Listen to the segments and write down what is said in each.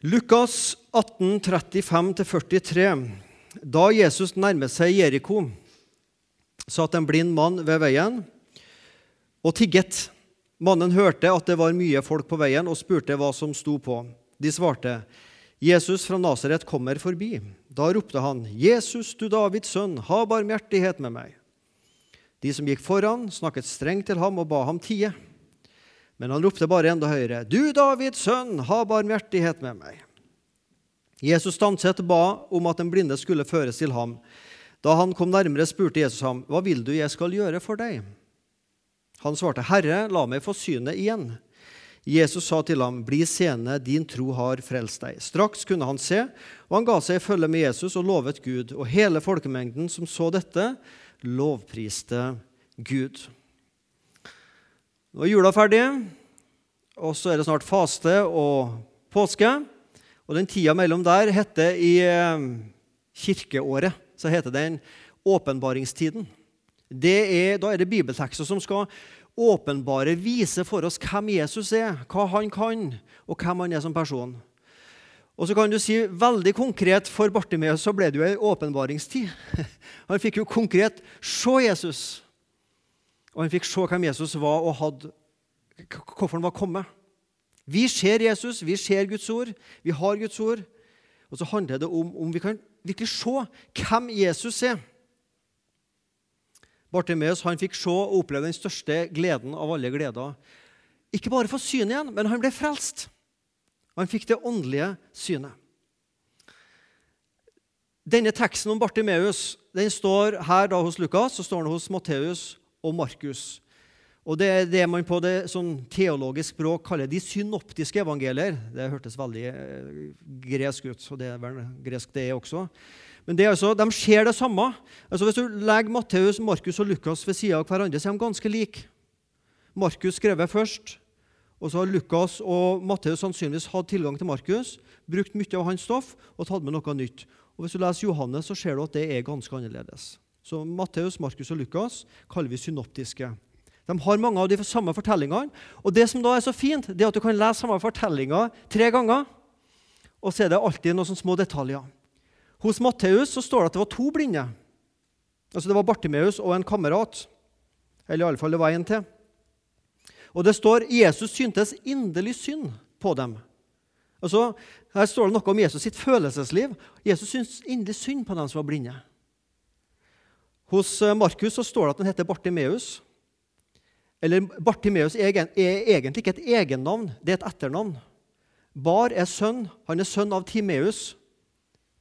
Lukas 18, 35-43. Da Jesus nærmet seg Jeriko, satt en blind mann ved veien og tigget. Mannen hørte at det var mye folk på veien, og spurte hva som sto på. De svarte, 'Jesus fra Nasaret kommer forbi.' Da ropte han, 'Jesus, du Davids sønn, ha barmhjertighet med meg.' De som gikk foran, snakket strengt til ham og ba ham tie. Men han ropte bare enda høyere, 'Du Davids sønn, ha barmhjertighet med meg.' Jesus stanset ba om at den blinde skulle føres til ham. Da han kom nærmere, spurte Jesus ham, 'Hva vil du jeg skal gjøre for deg?' Han svarte, 'Herre, la meg få synet igjen.' Jesus sa til ham, 'Bli seende, din tro har frelst deg.' Straks kunne han se, og han ga seg i følge med Jesus og lovet Gud. Og hele folkemengden som så dette, lovpriste Gud. Nå er jula ferdig, og så er det snart faste og påske. Og den tida mellom der heter i eh, kirkeåret så heter den åpenbaringstiden. Er, da er det bibeltekster som skal åpenbare, vise for oss hvem Jesus er, hva han kan, og hvem han er som person. Og så kan du si veldig konkret For Bartimeus så ble det jo ei åpenbaringstid. Han fikk jo konkret se Jesus. Og han fikk se hvem Jesus var, og hadde, hvorfor han var kommet. Vi ser Jesus, vi ser Guds ord, vi har Guds ord. Og så handler det om om vi kan virkelig se hvem Jesus er. Bartimeus han fikk se og oppleve den største gleden av alle gleder. Ikke bare for synet igjen, men han ble frelst. Han fikk det åndelige synet. Denne teksten om Bartimeus den står her da hos Lukas og står den hos Matteus og Markus. Og Det er det man på det sånn teologisk språk kaller de synoptiske evangelier. Det hørtes veldig eh, gresk ut, og det er vel gresk det er også. Men det er altså, de ser det samme. Altså Hvis du legger Matteus, Markus og Lukas ved siden av hverandre, så er de ganske like. Markus skrevet først, og så har Lukas og Matteus sannsynligvis hatt tilgang til Markus, brukt mye av hans stoff og tatt med noe nytt. Og Hvis du leser Johannes, så ser du at det er ganske annerledes. Så Matteus, Markus og Lukas kaller vi synoptiske. De har mange av de samme fortellingene. Og det som da er så fint, det er at du kan lese samme fortellinga tre ganger, og så er det alltid noen små detaljer. Hos Matteus så står det at det var to blinde. Altså Det var Bartimeus og en kamerat. Eller i alle fall det var en til. Og det står Jesus syntes inderlig synd på dem. Altså, Her står det noe om Jesus sitt følelsesliv. Jesus syntes inderlig synd på dem som var blinde. Hos eh, Markus så står det at han heter Bartimeus. Eller Bartimeus er egentlig ikke et egennavn, det er et etternavn. Bar er sønn. Han er sønn av Timeus.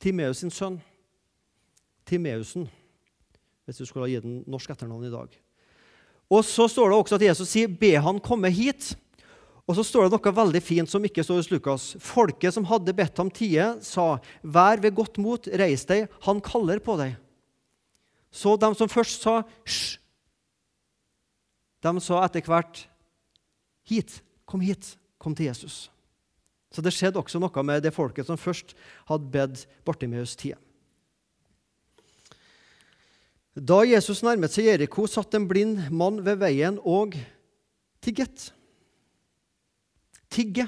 Timeus sin sønn. Timeusen, hvis du skulle ha gitt den norsk etternavn i dag. Og så står det også at Jesus sier, 'Be han komme hit'. Og så står det noe veldig fint som ikke står hos Lukas. Folket som hadde bedt ham tie, sa, 'Vær ved godt mot, reis deg, han kaller på deg'. Så de som først sa 'hysj', de sa etter hvert 'Hit, kom hit, kom til Jesus'. Så det skjedde også noe med det folket som først hadde bedt Bartimeus tie. Da Jesus nærmet seg Jeriko, satt en blind mann ved veien og tigget. Tigge.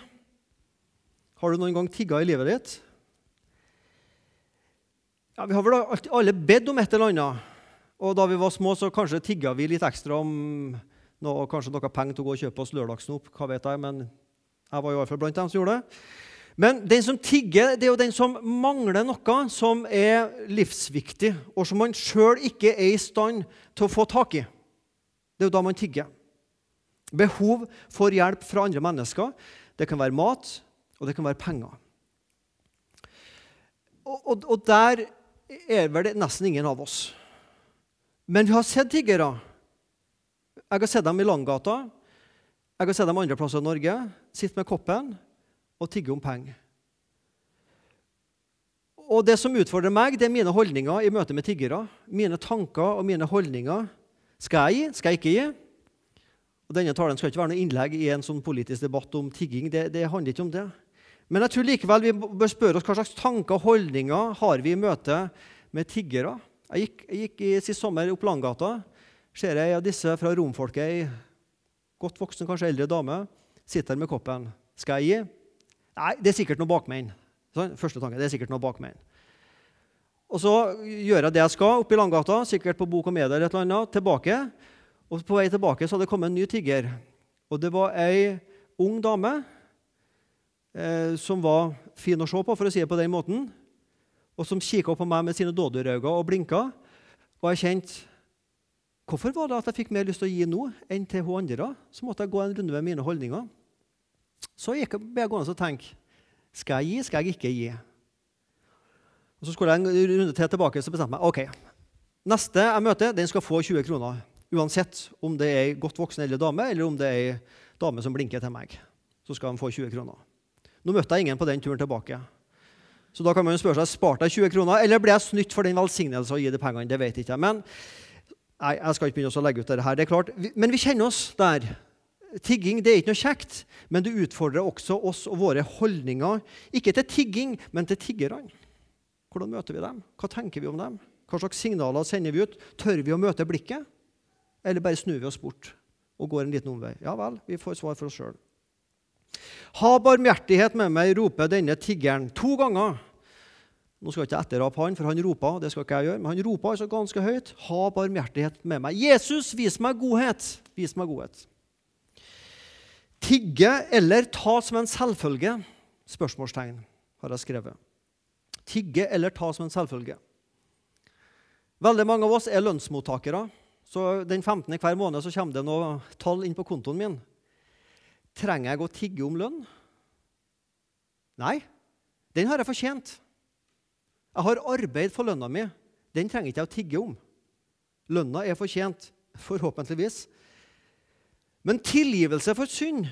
Har du noen gang tigga i livet ditt? Ja, Vi har vel alle bedt om et eller annet. Og da vi var små, så kanskje tigga vi litt ekstra om noe, kanskje noe penger til å gå og kjøpe oss lørdagssnop. hva vet jeg, Men jeg var i hvert fall blant dem som gjorde det. Men den som tigger, det er jo den som mangler noe som er livsviktig, og som man sjøl ikke er i stand til å få tak i. Det er jo da man tigger. Behov for hjelp fra andre mennesker. Det kan være mat, og det kan være penger. Og, og, og der er vel det nesten ingen av oss. Men vi har sett tiggere. Jeg har sett dem i Langgata. Jeg har sett dem andre plasser i Norge. Sitte med koppen og tigge om penger. Og det som utfordrer meg, det er mine holdninger i møte med tiggere. Mine tanker og mine holdninger. Skal jeg gi? Skal jeg ikke gi? Og Denne talen skal ikke være noe innlegg i en sånn politisk debatt om tigging. Det, det handler ikke om det. Men jeg tror likevel vi bør spørre oss hva slags tanker og holdninger har vi i møte med tiggere. Jeg gikk, jeg gikk i sist sommer opp Langgata. Ser jeg av disse fra romfolket, ei godt voksen, kanskje eldre dame, sitter med koppen. Skal jeg gi? Nei, det er sikkert noe bakmenn. Sånn, første tanke, det er sikkert noe bakmenn. Og så gjør jeg det jeg skal oppe i Langgata, sikkert på Bok og Media eller et eller annet, tilbake. Og på vei tilbake så hadde det kommet en ny tigger. Og det var ei ung dame eh, som var fin å se på, for å si det på den måten, og som kikka på meg med sine dådyrøyne og blinka. Og jeg kjente Hvorfor var det at jeg fikk mer lyst til å gi nå enn til hun andre? Så måtte jeg gå en runde med mine holdninger. Så jeg, ble jeg gående og tenke skal jeg gi, skal jeg ikke gi. Og Så skulle jeg en runde til tilbake så bestemte jeg meg ok, neste jeg møter, den skal få 20 kroner. Uansett om det er ei godt voksen eldre dame eller om det er ei dame som blinker til meg. Så skal de få 20 kroner. Nå møtte jeg ingen på den turen tilbake. Så da kan man jo spørre seg sparte jeg 20 kroner, eller ble jeg snytt for den velsignelsen å gi de pengene. Det vet jeg ikke. Men nei, jeg skal ikke begynne å legge ut dette her. det er klart. Men vi kjenner oss der. Tigging det er ikke noe kjekt, men det utfordrer også oss og våre holdninger. Ikke til tigging, men til tiggerne. Hvordan møter vi dem? Hva tenker vi om dem? Hva slags signaler sender vi ut? Tør vi å møte blikket? Eller bare snur vi oss bort og går en liten omvei? Ja vel, vi får svar for oss sjøl. Ha barmhjertighet med meg, roper denne tiggeren to ganger. Nå skal jeg ikke etterape han, for han roper, det skal ikke jeg gjøre, men han roper altså ganske høyt. Ha barmhjertighet med meg. Jesus, vis meg godhet. Vis meg godhet. Tigge eller ta som en selvfølge? Spørsmålstegn har jeg skrevet. Tigge eller ta som en selvfølge. Veldig mange av oss er lønnsmottakere. Så Den 15. hver måned så kommer det noe tall inn på kontoen min. Trenger jeg å tigge om lønn? Nei, den har jeg fortjent. Jeg har arbeid for lønna mi. Den trenger ikke jeg å tigge om. Lønna er fortjent, forhåpentligvis. Men tilgivelse for synd,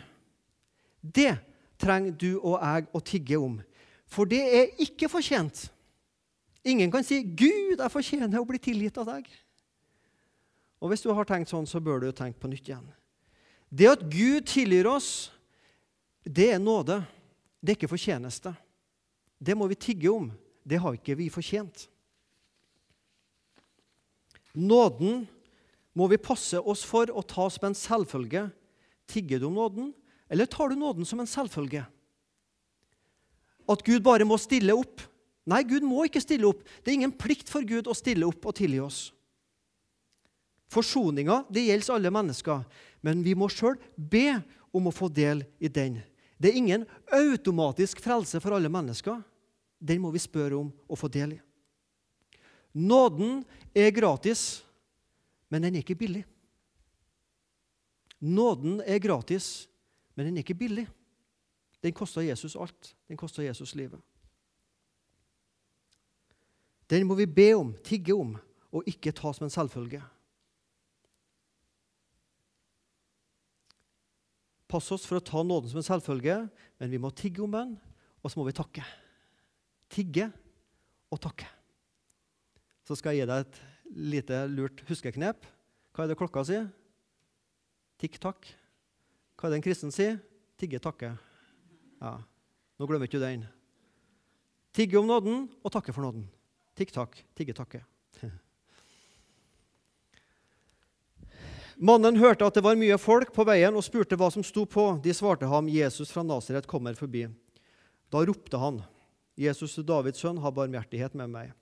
det trenger du og jeg å tigge om. For det er ikke fortjent. Ingen kan si 'Gud, jeg fortjener å bli tilgitt av deg'. Og Hvis du har tenkt sånn, så bør du tenke på nytt igjen. Det at Gud tilgir oss, det er nåde. Det er ikke fortjeneste. Det må vi tigge om. Det har ikke vi fortjent. Nåden må vi passe oss for å ta som en selvfølge. Tigger du om nåden, eller tar du nåden som en selvfølge? At Gud bare må stille opp? Nei, Gud må ikke stille opp. Det er ingen plikt for Gud å stille opp og tilgi oss. Forsoninga det gjelder alle mennesker, men vi må sjøl be om å få del i den. Det er ingen automatisk frelse for alle mennesker. Den må vi spørre om å få del i. Nåden er gratis, men den er ikke billig. Nåden er gratis, men den er ikke billig. Den kosta Jesus alt. Den kosta Jesus livet. Den må vi be om, tigge om, og ikke ta som en selvfølge. Pass oss for å ta nåden som en selvfølge, men vi må tigge om den, og så må vi takke. Tigge og takke. Så skal jeg gi deg et lite lurt huskeknep. Hva er det klokka sier? Tikk-takk. Hva er det en kristen sier? Tigge, takke. Ja, Nå glemmer ikke du den. Tigge om nåden og takke for nåden. Tikk-takk, tigge, takke. Mannen hørte at det var mye folk på veien, og spurte hva som sto på. De svarte ham, 'Jesus fra Nasaret kommer forbi.' Da ropte han, 'Jesus, Davids sønn, ha barmhjertighet med meg.'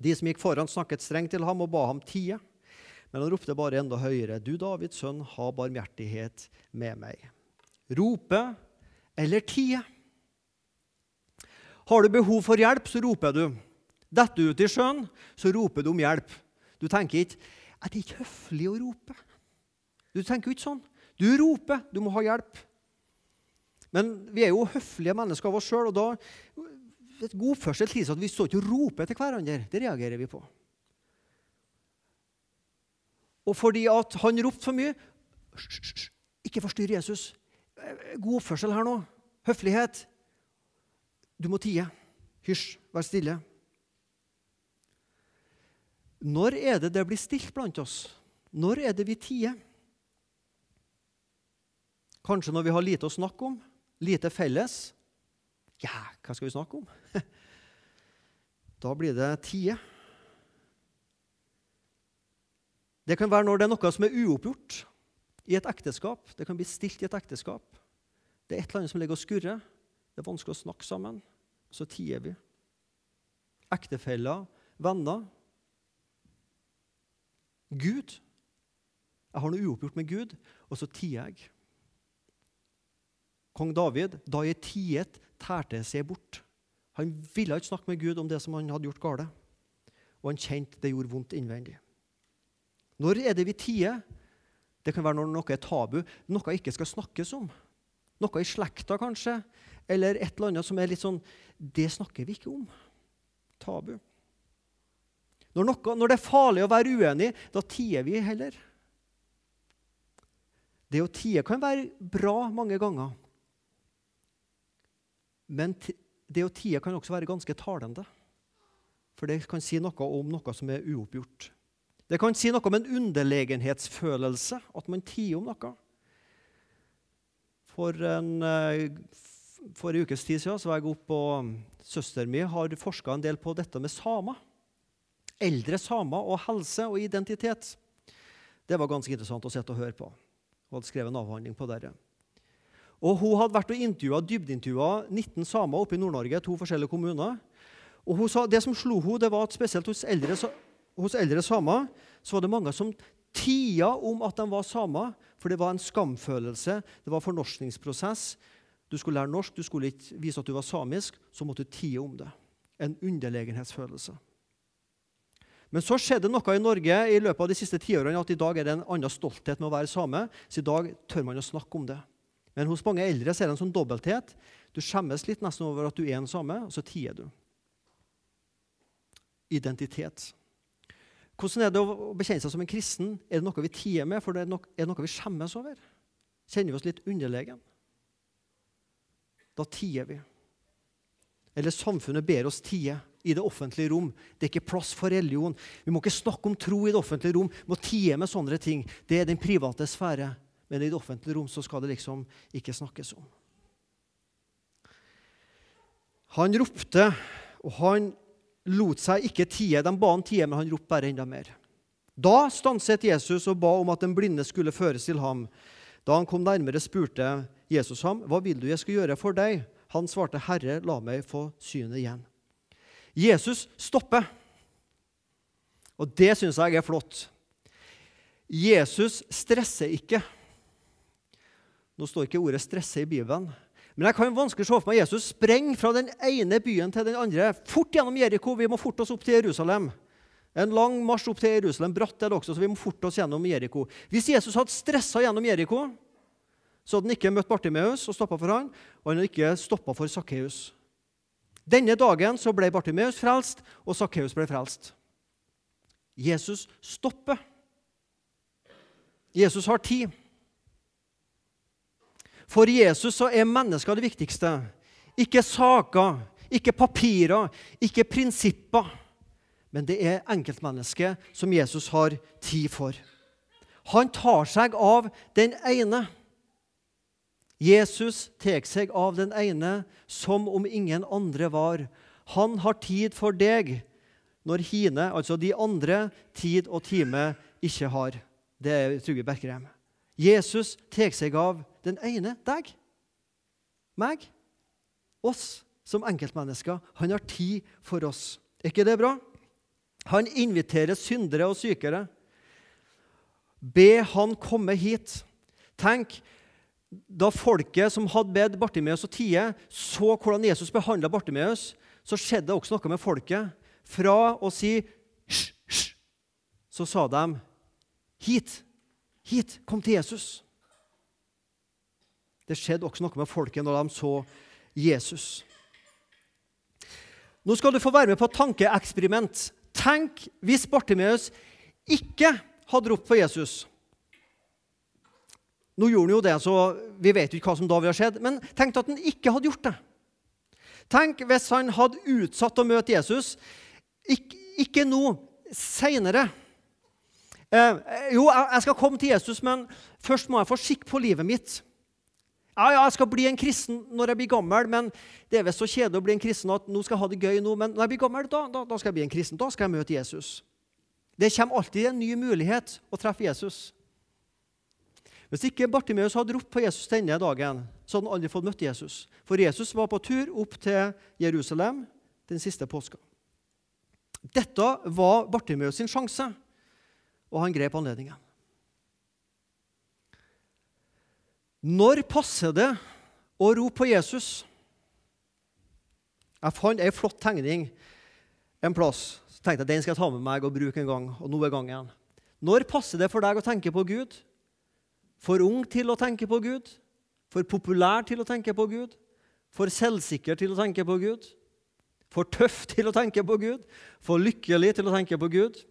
De som gikk foran, snakket strengt til ham og ba ham tie. Men han ropte bare enda høyere, 'Du Davids sønn, ha barmhjertighet med meg.' Rope eller tie? Har du behov for hjelp, så roper du. Detter du ut i sjøen, så roper du om hjelp. Du tenker ikke 'Er det ikke høflig å rope?' Du tenker jo ikke sånn. Du roper. Du må ha hjelp. Men vi er jo høflige mennesker av oss sjøl, og da et god oppførsel tilsier at vi står ikke og roper til hverandre. Det reagerer vi på. Og fordi at han ropte for mye Ikke forstyrr Jesus. God oppførsel her nå. Høflighet. Du må tie. Hysj. Vær stille. Når er det det blir stilt blant oss? Når er det vi tier? Kanskje når vi har lite å snakke om, lite felles. Ja, hva skal vi snakke om? Da blir det tide. Det kan være når det er noe som er uoppgjort i et ekteskap. Det kan bli stilt i et ekteskap. Det er et eller annet som ligger og skurrer. Det er vanskelig å snakke sammen. Så tier vi. Ektefeller, venner. Gud. Jeg har noe uoppgjort med Gud, og så tier jeg. Kong David, da jeg tiet, tærte seg bort. Han ville ikke snakke med Gud om det som han hadde gjort galt. Og han kjente det gjorde vondt innvendig. Når er det vi tier? Det kan være når noe er tabu, noe ikke skal snakkes om. Noe i slekta, kanskje, eller et eller annet som er litt sånn Det snakker vi ikke om. Tabu. Når, noe, når det er farlig å være uenig, da tier vi heller. Det å tie kan være bra mange ganger. Men det å tie kan også være ganske talende. For det kan si noe om noe som er uoppgjort. Det kan si noe om en underlegenhetsfølelse, at man tier om noe. For en, eh, for en ukes tid siden så var jeg oppe og Søsteren min har forska en del på dette med samer. Eldre samer og helse og identitet. Det var ganske interessant å sitte og høre på. Hun hadde skrevet en avhandling på det. Og Hun hadde vært og intervjua dybdeintervjua 19 samer oppe i Nord-Norge, to forskjellige kommuner. Og hun sa, Det som slo henne, var at spesielt hos eldre, hos eldre samer så var det mange som tia om at de var samer, for det var en skamfølelse. Det var fornorskningsprosess. Du skulle lære norsk, du skulle ikke vise at du var samisk, så måtte du tie om det. En underlegenhetsfølelse. Men så skjedde noe i Norge i løpet av de siste tiårene at i dag er det en annen stolthet med å være same. Så i dag tør man å snakke om det. Men hos mange eldre er det en sånn dobbelthet. Du skjemmes litt nesten over at du er en same, og så tier du. Identitet. Hvordan er det å bekjenne seg som en kristen? Er det noe vi tier med, for er, det noe vi skjemmes over? Kjenner vi oss litt underlegen? Da tier vi. Eller samfunnet ber oss tie i det offentlige rom. Det er ikke plass for religion. Vi må ikke snakke om tro i det offentlige rom. Vi må tie med sånne ting. Det er den private sfære. Men i det offentlige rom så skal det liksom ikke snakkes om. Han ropte, og han lot seg ikke tie. De ba han tie, men han ropte bare enda mer. Da stanset Jesus og ba om at den blinde skulle føres til ham. Da han kom nærmere, spurte Jesus ham, 'Hva vil du jeg skal gjøre for deg?' Han svarte, 'Herre, la meg få synet igjen.' Jesus stopper. Og det syns jeg er flott. Jesus stresser ikke. Nå står ikke ordet 'stresse' i Bibelen. Men jeg kan vanskelig se for meg Jesus sprenge fra den ene byen til den andre. Fort gjennom Jeriko. Vi må forte oss opp til Jerusalem. En lang marsj opp til Jerusalem. Bratt er det også, så vi må forte oss gjennom Jeriko. Hvis Jesus hadde stressa gjennom Jeriko, så hadde han ikke møtt Bartimeus og stoppa for han, og han hadde ikke stoppa for Sakkeus. Denne dagen så ble Bartimeus frelst, og Sakkeus ble frelst. Jesus stopper. Jesus har tid. For Jesus så er mennesker det viktigste. Ikke saker, ikke papirer, ikke prinsipper. Men det er enkeltmennesket som Jesus har tid for. Han tar seg av den ene. Jesus tar seg av den ene som om ingen andre var. Han har tid for deg når hine, altså de andre, tid og time ikke har. Det er Trygve Berkerheim. Jesus tar seg av den ene deg, meg, oss som enkeltmennesker. Han har tid for oss. Er ikke det bra? Han inviterer syndere og sykere. Be han komme hit. Tenk, da folket som hadde bedt Bartimeus og tie, så hvordan Jesus behandla Bartimeus, så skjedde det også noe med folket. Fra å si hysj, hysj, så sa de hit, hit, kom til Jesus. Det skjedde også noe med folket når de så Jesus. Nå skal du få være med på et tankeeksperiment. Tenk hvis Bartimeus ikke hadde ropt på Jesus. Nå gjorde han jo det, så vi vet jo ikke hva som da ville skjedd. Men tenk at han ikke hadde gjort det. Tenk hvis han hadde utsatt å møte Jesus. Ik ikke nå, seinere. Eh, jo, jeg skal komme til Jesus, men først må jeg få skikk på livet mitt. Ja, ja, jeg skal bli en kristen når jeg blir gammel, men det er visst så kjedelig å bli en kristen at nå skal jeg ha det gøy nå, men når jeg blir gammel, da, da, da skal jeg bli en kristen. Da skal jeg møte Jesus. Det kommer alltid en ny mulighet å treffe Jesus. Hvis ikke Bartimeus hadde ropt på Jesus denne dagen, så hadde han aldri fått møtt Jesus. For Jesus var på tur opp til Jerusalem den siste påska. Dette var Bartimeus sin sjanse, og han grep anledningen. Når passer det å rope på Jesus? Jeg fant ei flott tegning en plass. Så tenkte jeg den skal jeg ta med meg og bruke en gang. og nå er gangen. Når passer det for deg å tenke på Gud? For ung til å tenke på Gud? For populær til å tenke på Gud? For selvsikker til å tenke på Gud? For tøff til å tenke på Gud? For lykkelig til å tenke på Gud?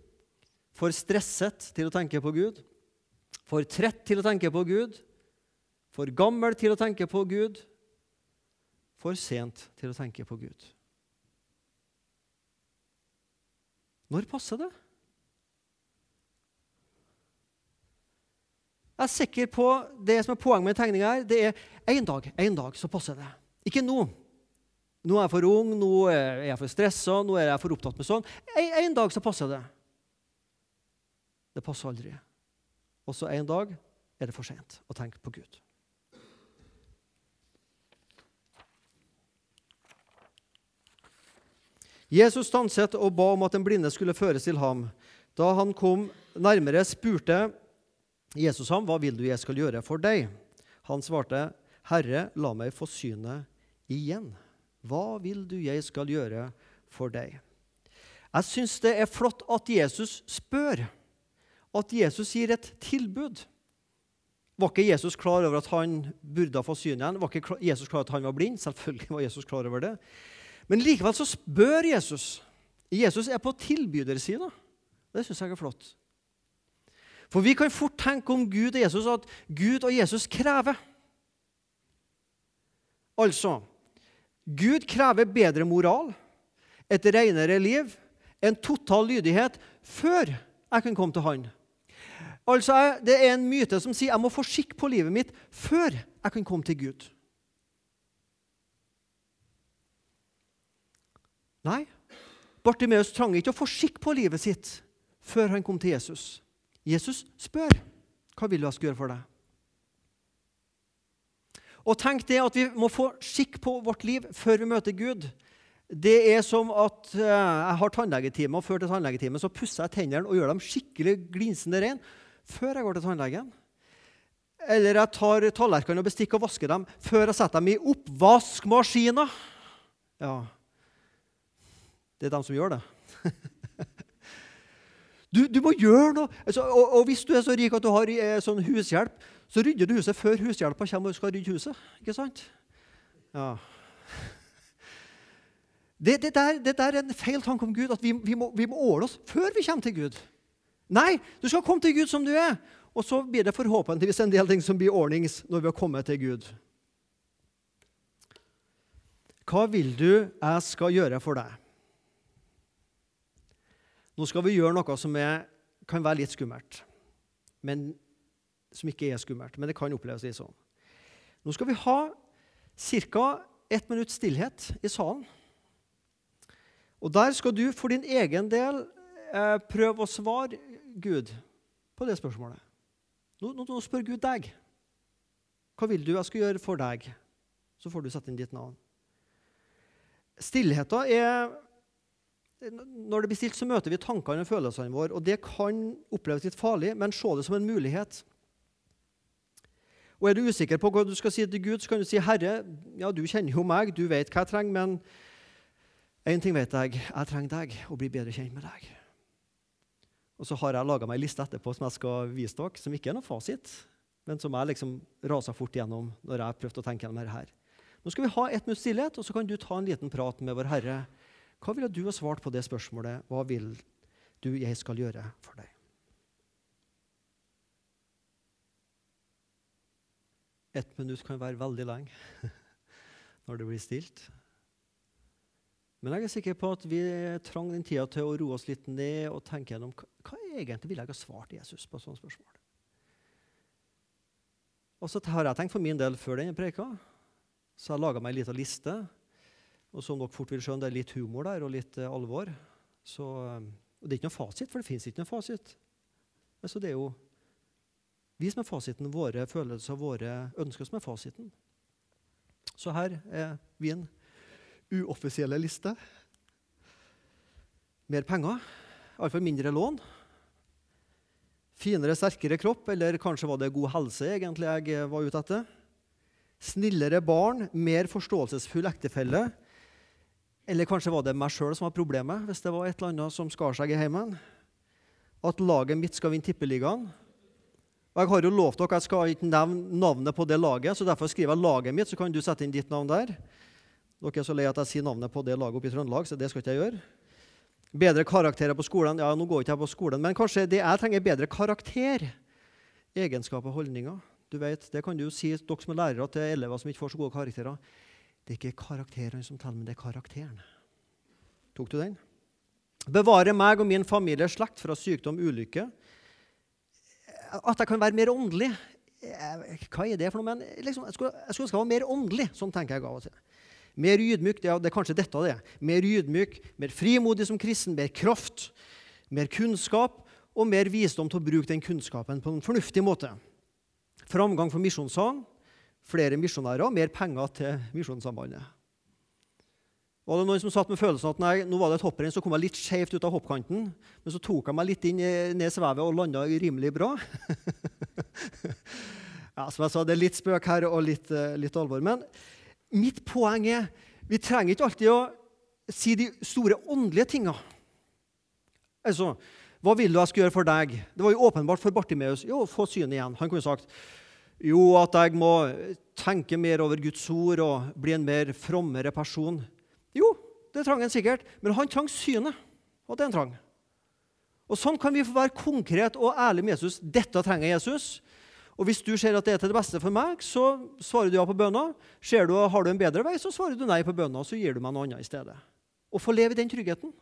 For stresset til å tenke på Gud? For trett til å tenke på Gud? For gammel til å tenke på Gud? For sent til å tenke på Gud? Når passer det? Jeg er sikker på det som er poenget med tegninga her. Det er én dag, en dag, så passer det. Ikke nå. Nå er jeg for ung, nå er jeg for stressa, nå er jeg for opptatt med sånn. En, en dag så passer det. Det passer aldri. Og så en dag er det for sent å tenke på Gud. Jesus stanset og ba om at den blinde skulle føres til ham. Da han kom nærmere, spurte Jesus ham, 'Hva vil du jeg skal gjøre for deg?' Han svarte, 'Herre, la meg få synet igjen.' 'Hva vil du jeg skal gjøre for deg?' Jeg syns det er flott at Jesus spør, at Jesus gir et tilbud. Var ikke Jesus klar over at han burde ha fått syn igjen? Var ikke Jesus klar over at han var blind? Selvfølgelig var Jesus klar over det. Men likevel så spør Jesus. Jesus er på tilbydersida. Det syns jeg er flott. For vi kan fort tenke om Gud og Jesus at Gud og Jesus krever. Altså Gud krever bedre moral, et renere liv, en total lydighet før jeg kan komme til Han. Altså, Det er en myte som sier jeg må få skikk på livet mitt før jeg kan komme til Gud. Nei, Bartimeus trang ikke å få skikk på livet sitt før han kom til Jesus. Jesus spør hva vil du jeg skal gjøre for deg. Og tenk det at vi må få skikk på vårt liv før vi møter Gud. Det er som at eh, jeg har tannlegetime, og før til tannlegetime så pusser jeg tennene og gjør dem skikkelig glinsende rene før jeg går til tannlegen. Eller jeg tar tallerkenene og bestikk og vasker dem før jeg setter dem i oppvaskmaskina. Ja, det er dem som gjør det. Du, du, må gjøre noe. Altså, og, og, hvis du er så rik at du har eh, sånn hushjelp, så rydder du huset før hushjelpa kommer og skal rydde huset. Ikke sant? Ja. Det, det, der, det der, er en feil tanke om Gud, at vi, vi, må, vi må åle oss før vi kommer til Gud. Nei, du skal komme til Gud som du er. Og så blir det forhåpentligvis en del ting som blir ordnings når vi har kommet til Gud. Hva vil du jeg skal gjøre for deg? Nå skal vi gjøre noe som er, kan være litt skummelt, men som ikke er skummelt. Men det kan oppleves litt sånn. Nå skal vi ha ca. ett minutt stillhet i salen. Og der skal du for din egen del eh, prøve å svare Gud på det spørsmålet. Nå, nå, nå, spør Gud deg. Hva vil du jeg skal gjøre for deg? Så får du sette inn ditt navn. Stillheten er når det blir stilt, så møter vi tankene og følelsene våre. og Det kan oppleves litt farlig, men se det som en mulighet. Og Er du usikker på hva du skal si til Gud, så kan du si, 'Herre, ja, du kjenner jo meg, du vet hva jeg trenger, men én ting vet jeg. Jeg trenger deg og bli bedre kjent med deg.' Og så har jeg laga meg ei liste etterpå som jeg skal vise dere, som ikke er noe fasit, men som jeg liksom rasa fort gjennom når jeg prøvde å tenke gjennom dette. Nå skal vi ha ett minutts stillhet, og så kan du ta en liten prat med vår Herre hva ville du ha svart på det spørsmålet? Hva vil du jeg skal gjøre for deg? Ett minutt kan være veldig lenge når det blir stilt. Men jeg er sikker på at vi trang den tida til å roe oss litt ned og tenke gjennom hva egentlig ville jeg ha svart Jesus på sånne spørsmål. Og så har jeg tenkt for min del før denne preka, så jeg laga meg ei lita liste og som dere fort vil skjønne, det er litt humor der og litt uh, alvor. Så, um, og det er ikke noe fasit, for det fins ikke noe fasit. Men så det er jo vi som er fasiten, våre følelser, våre ønsker som er fasiten. Så her er min uoffisielle liste. Mer penger, iallfall mindre lån. Finere, sterkere kropp, eller kanskje var det god helse egentlig jeg var ute etter. Snillere barn, mer forståelsesfull ektefelle. Eller kanskje var det meg sjøl som var problemet, hvis det var et eller annet som skar seg i heimen. At laget mitt skal vinne Tippeligaen. Og Jeg har jo lovt dere at jeg skal ikke nevne navnet på det laget, så derfor skriver jeg laget mitt, så kan du sette inn ditt navn der. Dere er så lei at jeg sier navnet på det laget oppe i Trøndelag, så det skal ikke jeg gjøre. Bedre karakterer på skolen. Ja, nå går ikke jeg på skolen, men kanskje det jeg trenger, bedre karakter. Egenskaper, holdninger. Du vet, Det kan du jo si dere som er lærere til elever som ikke får så gode karakterer. Det er ikke karakterene som teller, men det er karakteren. Tok du den? Bevare meg og min familie slekt fra sykdom og ulykke. At jeg kan være mer åndelig. Hva er det for noe? Men liksom, jeg skulle ønske jeg var mer åndelig. Sånn tenker jeg av og til. Mer ydmyk, ja, det er kanskje dette det er. Mer ydmyk, mer frimodig som kristen, mer kraft, mer kunnskap og mer visdom til å bruke den kunnskapen på en fornuftig måte. Framgang for misjonssang, flere misjonærer, mer penger til Misjonssambandet. Var det noen som satt med følelsen at nei, nå var det et hopprenn, så kom jeg litt skjevt ut av hoppkanten, men så tok jeg meg litt inn ned i svevet og landa rimelig bra? ja, som jeg sa, Det er litt spøk her og litt, eh, litt alvor. Men Mitt poeng er vi trenger ikke alltid å si de store åndelige tinga. Altså, hva vil du jeg skal gjøre for deg? Det var jo åpenbart for Bartimeus. Jo, få synet igjen. Han kunne sagt jo, at jeg må tenke mer over Guds ord og bli en mer frommere person. Jo, det trang han sikkert, men han trang synet. Og det er en trang. Og Sånn kan vi få være konkret og ærlig med Jesus. Dette trenger Jesus. Og Hvis du ser at det er til det beste for meg, så svarer du ja på bønna. Ser du Har du en bedre vei, så svarer du nei på bønna, så gir du meg noe annet i stedet. Og få leve i den tryggheten.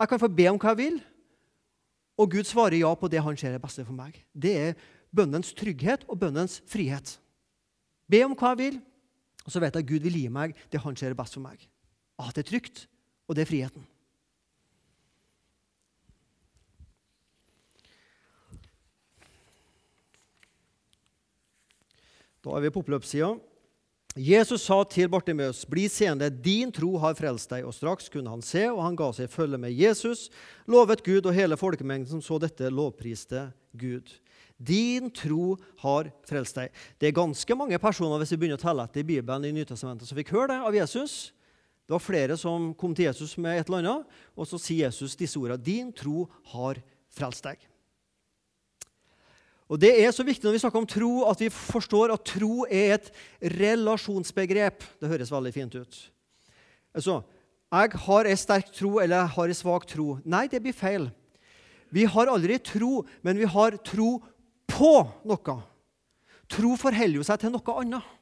Jeg kan få be om hva jeg vil, og Gud svarer ja på det han ser er beste for meg. Det er bønnens trygghet og bønnens frihet. Be om hva jeg vil, og så vet jeg at Gud vil gi meg det han ser er best for meg. At det er trygt, og det er friheten. Da er vi på oppløpssida. Jesus sa til Bartimeus, 'Bli seende, din tro har frelst deg.' Og straks kunne han se, og han ga seg følge med Jesus. Lovet Gud, og hele folkemengden som så dette, lovpriste Gud. Din tro har frelst deg. Det er ganske mange personer hvis vi begynner å telle etter i Bibelen i Nytestamentet, som fikk høre det av Jesus. Det var flere som kom til Jesus med et eller annet, og så sier Jesus disse ordene. Din tro har frelst deg. Og Det er så viktig når vi snakker om tro, at vi forstår at tro er et relasjonsbegrep. Det høres veldig fint ut. Altså, jeg har ei sterk tro eller jeg har ei svak tro. Nei, det blir feil. Vi har aldri tro, men vi har tro på noe. Tro forholder jo seg til noe annet.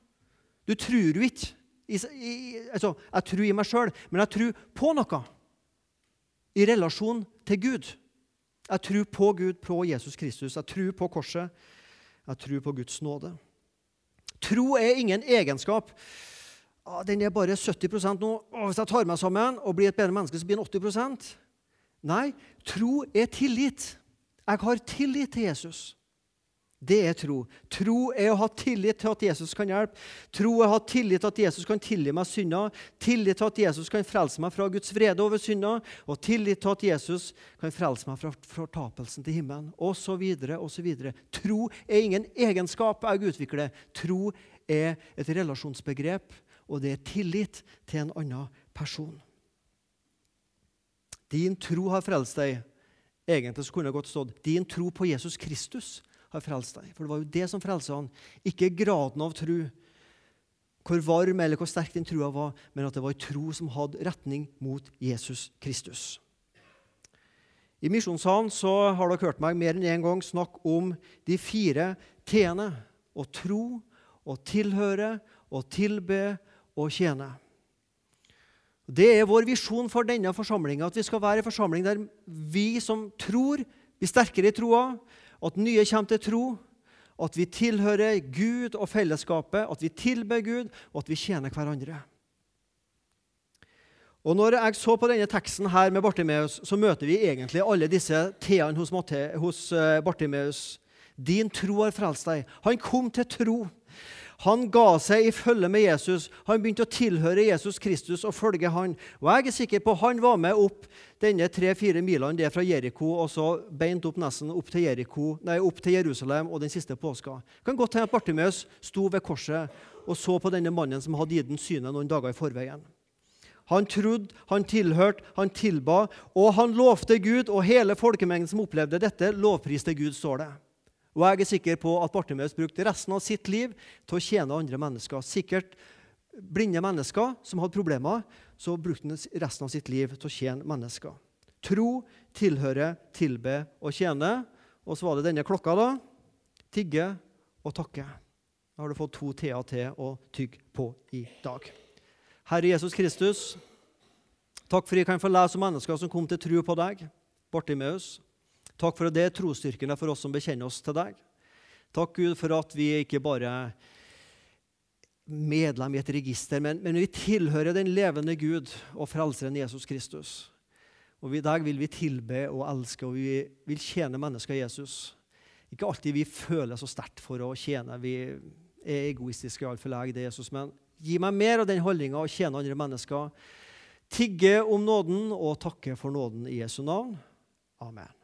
Du tror jo ikke i, i, altså, Jeg tror i meg sjøl, men jeg tror på noe. I relasjon til Gud. Jeg tror på Gud, på Jesus Kristus. Jeg tror på korset. Jeg tror på Guds nåde. Tro er ingen egenskap. Den er bare 70 nå. Hvis jeg tar meg sammen og blir et bedre menneske, så blir den 80% Nei, tro er tillit. Jeg har tillit til Jesus. Det er tro. Tro er å ha tillit til at Jesus kan hjelpe. Tro er å ha tillit til at Jesus kan tilgi meg synder. Tillit til at Jesus kan frelse meg fra Guds vrede over synder. Og tillit til at Jesus kan frelse meg fra fortapelsen til himmelen. Og så videre, og så videre. Tro er ingen egenskap jeg utvikler. Tro er et relasjonsbegrep, og det er tillit til en annen person. Din tro har frelst deg. Egentlig kunne det godt stått 'din tro på Jesus Kristus' har frelst deg. For det var jo det som frelsa han. Ikke graden av tro, hvor varm eller hvor sterk den trua var, men at det var en tro som hadde retning mot Jesus Kristus. I Misjonssalen så har dere hørt meg mer enn én en gang snakke om de fire t-ene. Å tro, å tilhøre, å tilbe og tjene. Det er vår visjon for denne forsamlinga, at vi skal være en forsamling der vi som tror, blir sterkere i troa, at nye kommer til tro, at vi tilhører Gud og fellesskapet, at vi tilber Gud, og at vi tjener hverandre. Og Når jeg så på denne teksten her med Bartimeus, så møter vi egentlig alle disse t-ene hos, hos eh, Bartimeus. Din tro har frelst deg. Han kom til tro. Han ga seg i følge med Jesus. Han begynte å tilhøre Jesus Kristus og følge han. Og jeg er sikker på Han var med opp denne tre-fire milene det er fra Jeriko og så beint opp nesten opp til, Jericho, nei, opp til Jerusalem og den siste påska. Det kan godt hende at Bartimeus sto ved korset og så på denne mannen som hadde gitt ham synet noen dager i forveien. Han trodde, han tilhørte, han tilba, og han lovte Gud. Og hele folkemengden som opplevde dette, lovpriste Gud, står det. Og jeg er sikker på at Bartimeus brukte resten av sitt liv til å tjene andre mennesker. Sikkert blinde mennesker som hadde problemer, så brukte han resten av sitt liv til å tjene mennesker. Tro, tilhøre, tilbe og tjene. Og så var det denne klokka, da. Tigge og takke. Da har du fått to t-er til å tygge på i dag. Herre Jesus Kristus, takk for at jeg kan få lese om mennesker som kom til tro på deg. Bartimeus. Takk for at det er trosstyrken for oss som bekjenner oss til deg. Takk, Gud, for at vi ikke bare er medlem i et register, men, men vi tilhører den levende Gud og frelseren Jesus Kristus. Og I dag vil vi tilbe og elske, og vi vil tjene mennesker Jesus. Ikke alltid vi føler så sterkt for å tjene. Vi er egoistiske, altfor lenge, det er Jesus. Men gi meg mer av den holdninga å tjene andre mennesker. Tigge om nåden og takke for nåden i Jesu navn. Amen.